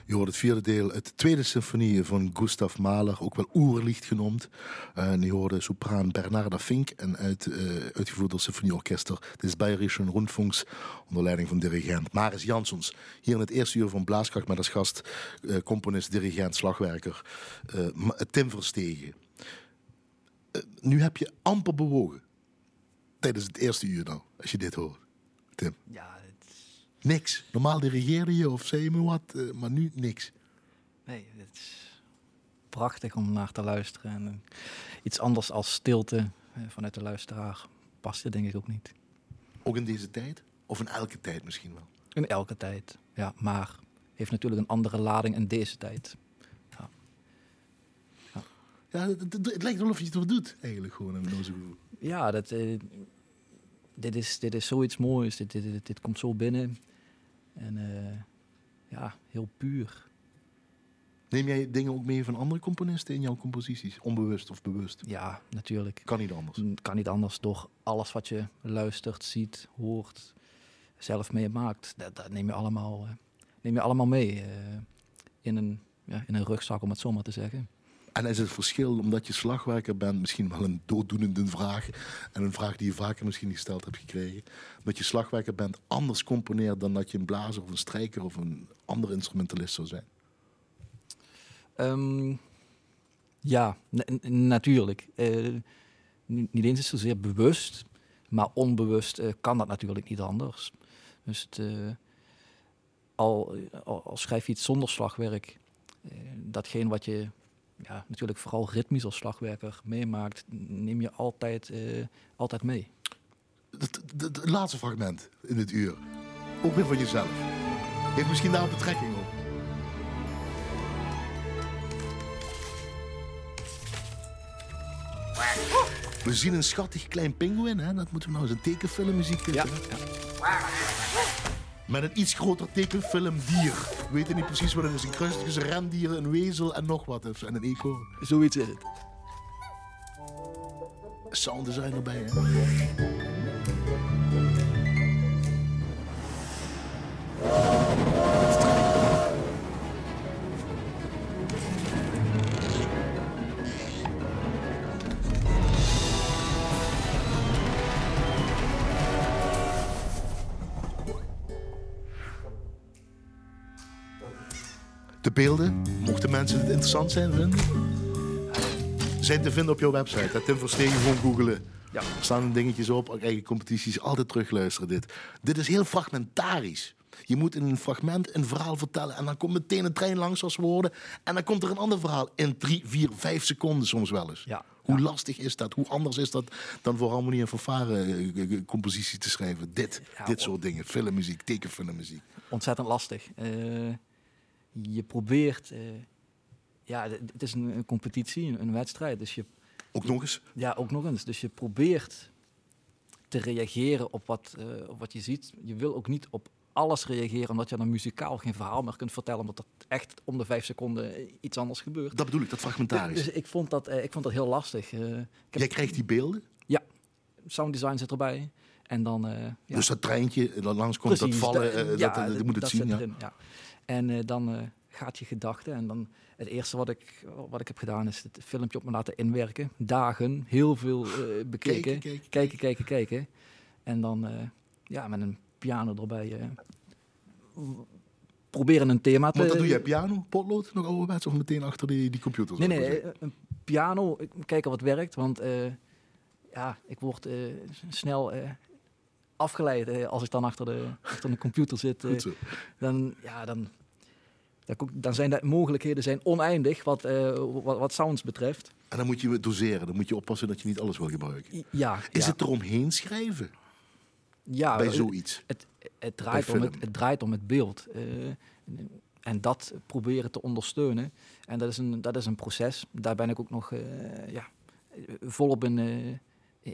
Je hoort het vierde deel, het tweede symfonie van Gustav Mahler, ook wel Oerlicht genoemd. En je hoorde sopraan Bernarda Fink en uit, uh, uitgevoerd door Symfonieorkester des Bayerischen Rundfunks onder leiding van dirigent Maris Jansons. Hier in het eerste uur van Blaaskracht met als gast uh, componist, dirigent, slagwerker uh, Tim Verstegen. nu heb je amper bewogen tijdens het eerste uur nou, als je dit hoort. Tim. Ja, Niks. Normaal dirigeerde je of zei je me wat, uh, maar nu niks. Nee, het is prachtig om naar te luisteren. En, uh, iets anders als stilte uh, vanuit de luisteraar past je denk ik ook niet. Ook in deze tijd? Of in elke tijd misschien wel? In elke tijd, ja. Maar heeft natuurlijk een andere lading in deze tijd. Ja, ja. ja het, het, het, lijkt wel of je het doet eigenlijk gewoon. In ja, dat, dit, is, dit is zoiets moois. Dit, dit, dit, dit komt zo binnen. En uh, ja, heel puur. Neem jij dingen ook mee van andere componisten in jouw composities? Onbewust of bewust? Ja, natuurlijk. Kan niet anders? Kan niet anders. Toch alles wat je luistert, ziet, hoort, zelf meemaakt, dat, dat neem, je allemaal, uh, neem je allemaal mee uh, in, een, ja, in een rugzak, om het zo maar te zeggen. En is het verschil, omdat je slagwerker bent, misschien wel een dooddoenende vraag. En een vraag die je vaker misschien gesteld hebt gekregen. Dat je slagwerker bent, anders componeert dan dat je een blazer of een strijker of een andere instrumentalist zou zijn? Um, ja, natuurlijk. Uh, niet eens is zozeer bewust, maar onbewust uh, kan dat natuurlijk niet anders. Dus het, al, al, al, schrijf je iets zonder slagwerk, datgene wat je ja, natuurlijk vooral ritmisch als slagwerker meemaakt, neem je altijd, uh, altijd mee. Het, laatste fragment in dit uur, ook weer van jezelf, heeft misschien daar betrekking op. We zien een schattig klein pinguïn, hè? dat moeten we nou eens een tekenfilmmuziek ja, ja met een iets groter tekenfilmdier. We weten niet precies wat het is. Een kruistig, een rendier, een wezel en nog wat. En een eekhoorn. Zoiets is het. Sound design erbij, hè? Beelden, mochten mensen het interessant zijn vinden, zijn te vinden op jouw website. Tim Verstegen, gewoon googelen. Ja. Er staan dingetjes op, eigen competities, altijd terugluisteren dit. Dit is heel fragmentarisch. Je moet in een fragment een verhaal vertellen en dan komt meteen een trein langs als woorden. En dan komt er een ander verhaal in drie, vier, vijf seconden soms wel eens. Ja. Hoe lastig is dat? Hoe anders is dat dan voor harmonie en fanfare eh, eh, compositie te schrijven? Dit, dit soort dingen. Filmmuziek, tekenfilmmuziek. Ontzettend lastig. Uh je probeert. Uh, ja, het is een, een competitie, een, een, wedstrijd. Dus je, ook nog eens? Ja, ook nog eens. Dus je probeert te reageren op wat, uh, op wat je ziet. Je wil ook niet op alles reageren, omdat je dan muzikaal geen verhaal meer kunt vertellen, omdat er echt om de vijf seconden iets anders gebeurt. Dat bedoel ik, dat fragmentarisch. Dus, ik, vond dat, uh, ik vond dat heel lastig. Jij krijgt die beelden? Ja, sounddesign zit erbij. En dan, uh, Dus dat treintje, dat langs komt, Precies, dat vallen, uh, ja, dat, dat, moet het dat zien. Ja. Erin, ja. En uh, dan uh, gaat je gedachten. En dan het eerste wat ik, wat ik heb gedaan is het filmpje op me laten inwerken. Dagen, heel veel eh, bekeken. Kijken, kijken. kijken, kijken, kijken. En dan eh, ja, met een piano erbij eh, proberen een thema te... Want dan doe je piano, potlood, nog ouderwets of meteen achter die, die computers? Nee, nee, eh, een piano, kijken wat werkt. Want eh, ja, ik word eh, snel eh, afgeleid eh, als ik dan achter de, achter de computer zit. eh, dan, ja, dan, dan, zijn de mogelijkheden zijn oneindig wat, eh, wat, wat sounds betreft. En dan moet je doseren, dan moet je oppassen dat je niet alles wil gebruiken. Ja, Is ja, het eromheen schrijven ja, bij zoiets? Het, het, draait om het, het draait om het beeld. en dat proberen te ondersteunen. En dat is een, dat is een proces. Daar ben ik ook nog eh, ja, volop in,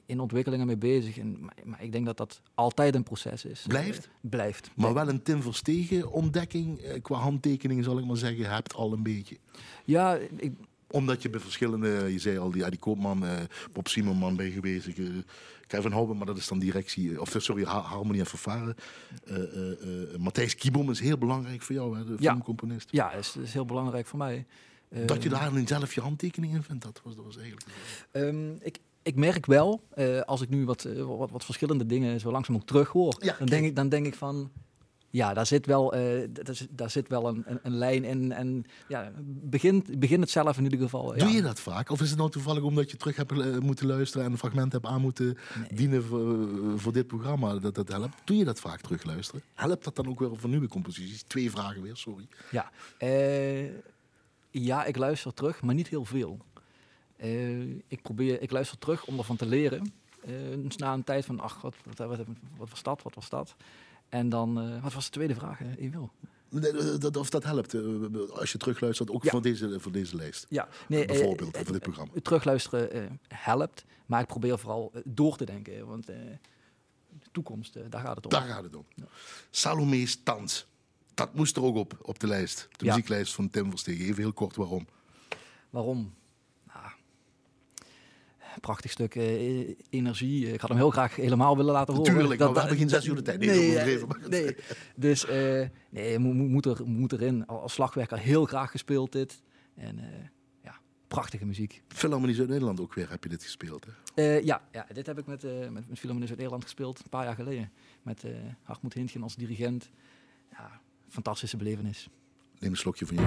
in ontwikkelingen mee bezig. En, maar, ik denk dat dat altijd een proces is. Blijft? Eh, blijft. Maar wel een Tim Verstegen ontdekking eh, qua handtekeningen zal ik maar zeggen, hebt al een beetje. Ja, ik, Omdat je bij verschillende, je zei al, die, ja, die Koopman, eh Bob Simonman bij geweest. Eh, Kevin Houben, maar dat is dan directie, eh, of sorry, Ha- Harmonie en Vervaren. Eh, eh, eh, Matthijs Kiebom is heel belangrijk voor jou, hè, de filmcomponist. ja, is, is heel belangrijk voor mij. Dat je daar dan zelf je handtekening in vindt, dat was, dat was eigenlijk... Ehm, ik, ik merk wel, eh, als ik nu wat, eh, wat, wat verschillende dingen zo langzaam ook terug hoor, Ja, dan, denk ik, dan denk ik van, ja, daar zit wel, eh, daar zit, daar zit wel een, een, een lijn in. En ja, begin, begin het zelf in ieder geval. Doe ja. je dat vaak? Of is het nou toevallig omdat je terug hebt moeten luisteren en een fragment hebt aan moeten Nee. dienen voor, voor dit programma dat dat helpt? Doe je dat vaak terugluisteren? Helpt dat dan ook weer voor nieuwe composities? Twee vragen weer, sorry. Ja, ja, ik luister terug, maar niet heel veel. Eh, ik, probeer, ik luister terug om ervan te leren. Eh, dus na een tijd van, ach, wat, wat, wat, wat was dat, wat was dat? En dan, eh, wat was de tweede vraag, eh, Emil? Nee, dat- Of dat helpt eh, als je terugluistert, ook Ja. voor, deze, voor deze lijst. Ja, nee, eh, Bijvoorbeeld, eh, voor dit programma. eh, terugluisteren eh, helpt, maar ik probeer vooral eh, door te denken. Want eh, de toekomst, eh, daar gaat het om. Daar gaat het om. Salome's Dans. Dat moest er ook op, op de lijst. De Ja. muzieklijst van Tim Verstegen. Even heel kort waarom. Waarom? Prachtig stuk eh, energie. Ik had hem heel graag helemaal willen laten horen. Tuurlijk, Dat- dat- zes uur de tijd. Nee, eh. Dus eh, nee, moet, moet, er, moet erin. Als slagwerker heel graag gespeeld dit. En eh, ja, prachtige muziek. Philharmonie Zuid-Nederland ook weer heb je dit gespeeld. Hè? Eh, ja, ja, dit heb ik met, eh met, Zuid-Nederland gespeeld, een paar jaar geleden. Met eh Hartmut Hintgen als dirigent. Ja, fantastische belevenis. Neem een slokje van je.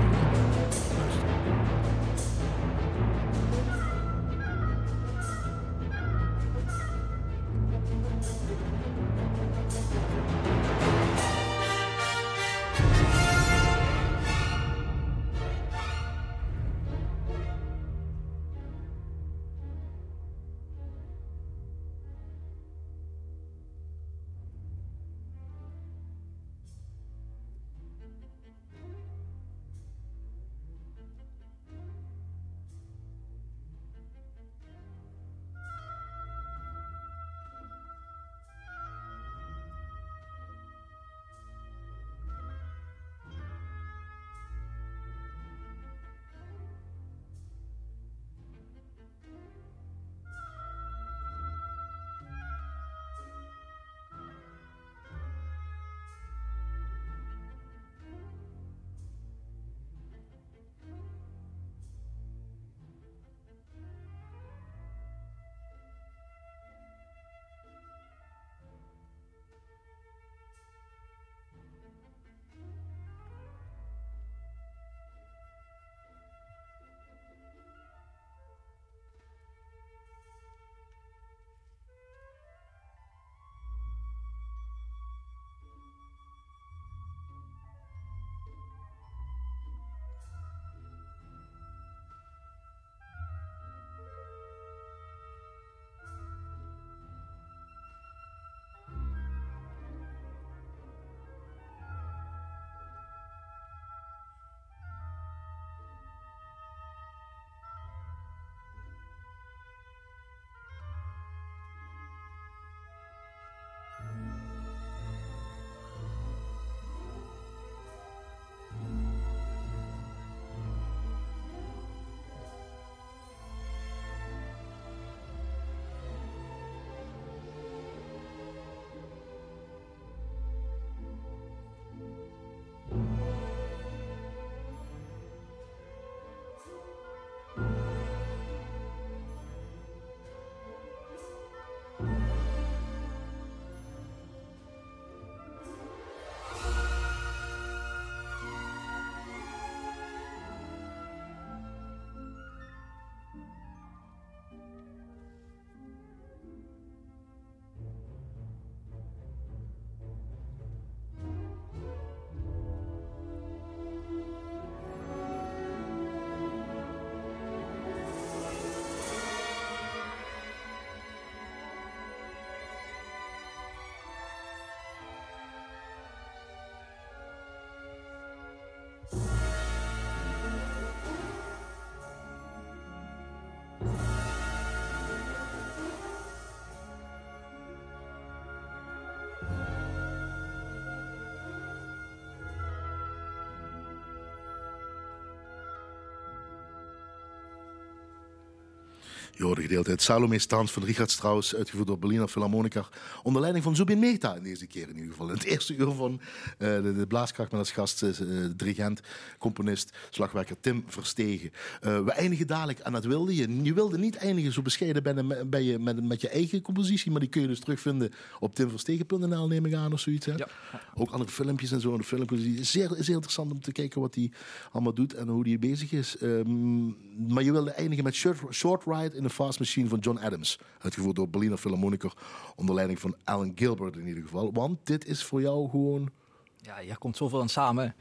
Je de gedeelte uit Salome Stans van Richard Strauss, uitgevoerd door Berliner Philharmoniker. Onder leiding van Zubin Mehta in deze keer in ieder geval. In het eerste uur van uh, de, de, blaaskracht met als gast, uh, dirigent, componist, slagwerker Tim Verstegen. Uh, we eindigen dadelijk, en dat wilde je. Je wilde niet eindigen zo bescheiden ben, ben je met, met je eigen compositie, maar die kun je dus terugvinden op timverstegen.nl, neem ik aan, of zoiets. Hè? Ja. Ook andere filmpjes en zo. De filmpjes, is zeer, zeer interessant om te kijken wat hij allemaal doet en hoe hij bezig is. Um, maar je wilde eindigen met Short, short Ride in the Fast Machine van John Adams. Uitgevoerd door Berliner Philharmoniker onder leiding van Alan Gilbert in ieder geval. Want dit is voor jou gewoon... Ja, hier komt zoveel aan samen.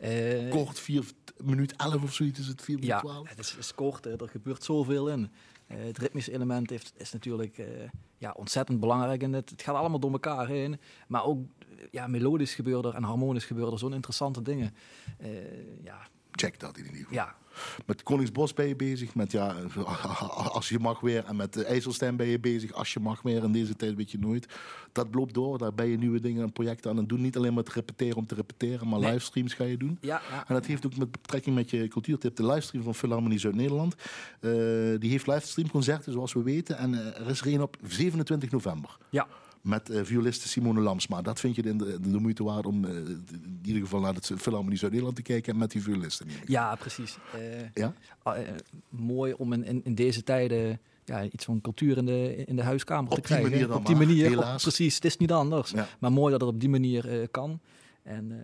Uh, kort, 4 minuut 11 of zoiets is het, 4 ja, 12. het is, is kort, er gebeurt zoveel in. Uh, het ritmische element heeft, is natuurlijk uh, ja, ontzettend belangrijk. En het, het gaat allemaal door elkaar heen. Maar ook ja, melodisch gebeuren er en harmonisch gebeuren er zo'n interessante dingen. ja. Check dat in ieder geval. Ja, met Koningsbos ben je bezig, met ja, als je mag weer. En met IJsselstein ben je bezig, als je mag weer. In deze tijd weet je nooit. Dat loopt door, daar ben je nieuwe dingen en projecten aan het doen. Niet alleen maar te repeteren om te repeteren, maar livestreams ga je doen. Ja, ja. En dat heeft ook met betrekking met je cultuurtip. De livestream van Philharmonie Zuid-Nederland. Uh, die heeft livestreamconcerten, zoals we weten. En uh, er is er een op 27 november. Ja met uh, violiste Simone Lamsma. Dat vind je de, de, de moeite waard om uh, in ieder geval naar het Philharmonie Zuid-Nederland te kijken en met die violisten. Ja, precies. Uh, ja? mooi om in, in, in, deze tijden ja, iets van cultuur in de, in de huiskamer op te krijgen. Op die manier, helaas. Op, precies, het is niet anders. Ja. Maar mooi dat het op die manier kan. En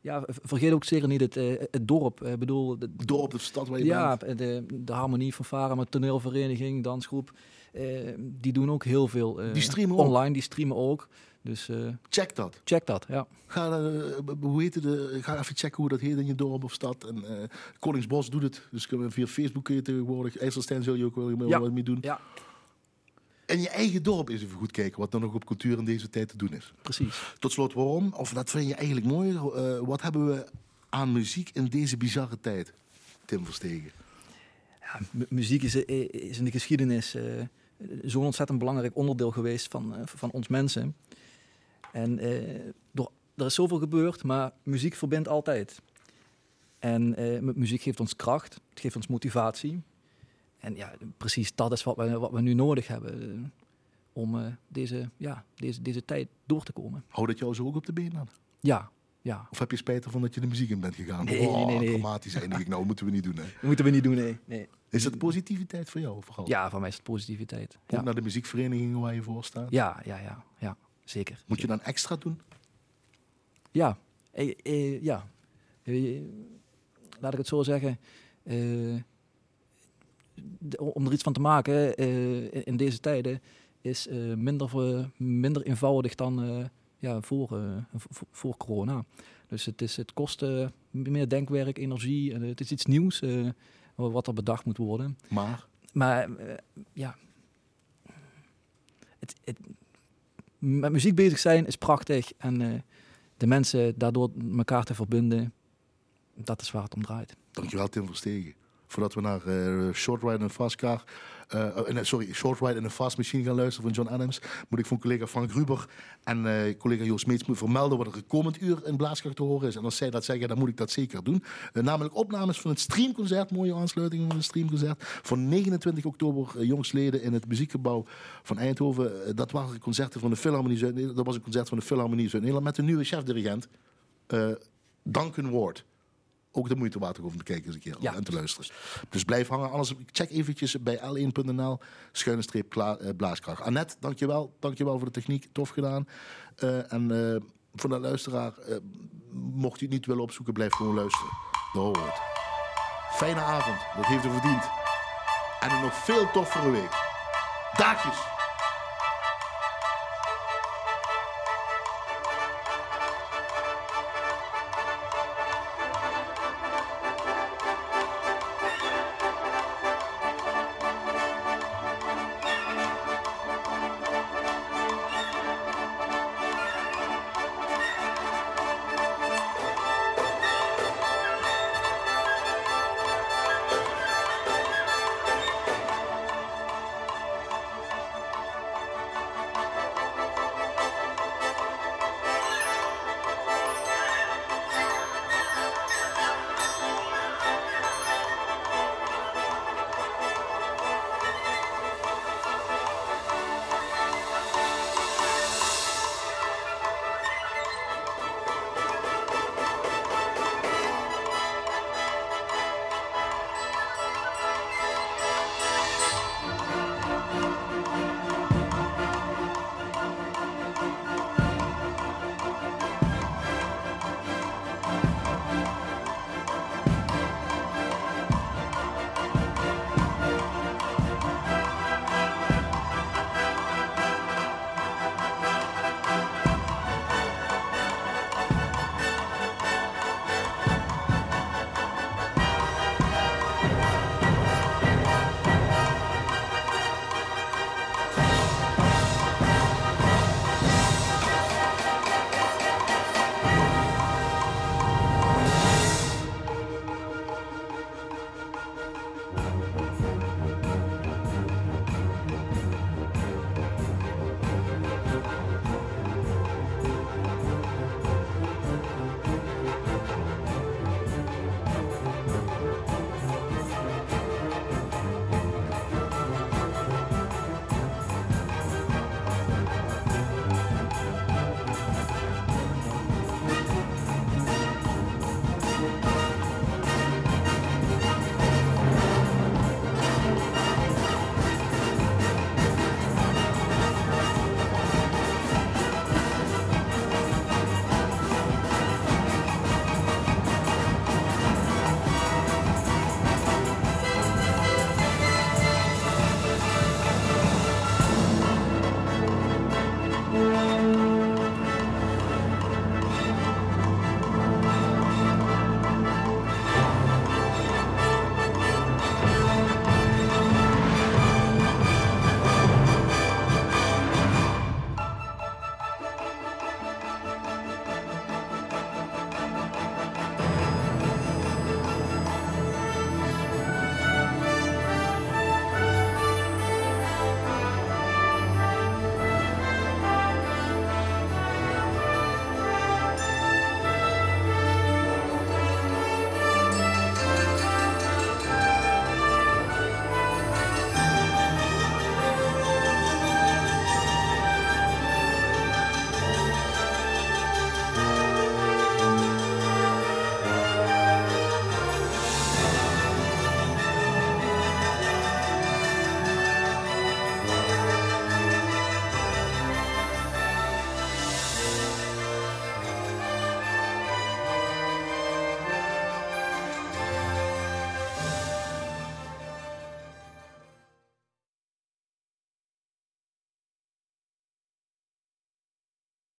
ja, vergeet ook zeker niet het, het dorp. Ik bedoel, de, dorp, de stad waar je ja, bent. de, de harmonie van Vara met toneelvereniging, dansgroep. Uh, die doen ook heel veel uh, die streamen online, ook. die streamen ook. Dus uh, check dat. Check dat, ja. Ga, hoe heet de, ga even checken hoe dat heet in je dorp of stad. En, Koningsbos doet het. Dus via Facebook kun je tegenwoordig. IJsselstein zul je ook wel ja. wat mee doen. Ja. En je eigen dorp eens even goed kijken wat er nog op cultuur in deze tijd te doen is. Precies. Tot slot, waarom? Of dat vind je eigenlijk mooi. wat hebben we aan muziek in deze bizarre tijd, Tim Verstegen? Ja, muziek is, is in de geschiedenis uh, zo'n ontzettend belangrijk onderdeel geweest van, uh, van ons mensen. En uh, door, er is zoveel gebeurd, maar muziek verbindt altijd. En muziek geeft ons kracht, het geeft ons motivatie. En ja, precies dat is wat we, wat we nu nodig hebben om deze, ja, deze, deze tijd door te komen. Houdt het jou zo ook op de been dan? Ja, ja. Of heb je spijt ervan dat je de muziek in bent gegaan? Nee, oh, nee, nee. Dramatisch eindig ik nou, moeten we niet doen. Hè? Moeten we niet doen, nee. nee. Is dat positiviteit voor jou vooral? Ja, voor mij is het positiviteit. Ook Ja, naar de muziekverenigingen waar je voor staat? ja, ja, ja, ja zeker. Moet je dan extra doen? Ja, eh, eh, ja. Eh, laat ik het zo zeggen. De- om er iets van te maken eh, in deze tijden is eh, minder, minder eenvoudig dan ja, voor, eh, voor corona. Dus het, is, het kost eh, meer denkwerk, energie. En het is iets nieuws eh, wat er bedacht moet worden. Maar Maar eh, ja, het, het, met muziek bezig zijn is prachtig. En eh, de mensen daardoor elkaar te verbinden, dat is waar het om draait. dankjewel Tim Verstegen. Voordat we naar eh, Short Ride in a Nee, sorry, Short Ride in a Fast Machine gaan luisteren van John Adams, moet ik van collega Frank Gruber en eh, collega Joost Meets vermelden wat er komend uur in Blaaskracht te horen is. En als zij dat zeggen, dan moet ik dat zeker doen. Namelijk opnames van het streamconcert, mooie aansluiting van het streamconcert, van 29 oktober jongstleden in het muziekgebouw van Eindhoven. Dat waren concerten van de Philharmonie. Dat was een concert van de Philharmonie Zuid-Nederland met de nieuwe chefdirigent, Duncan Ward. Ook de moeite waard om te kijken eens een keer Ja. en te luisteren. Dus blijf hangen. Anders check eventjes bij l1.nl schuine streep eh, blaaskracht. Annette, dankjewel. Dankjewel voor de techniek. Tof gedaan. Eh, en eh, voor de luisteraar, mocht u het niet willen opzoeken, blijf gewoon luisteren. Horen we het. Fijne avond. Dat heeft u verdiend. En een nog veel toffere week. Daagjes.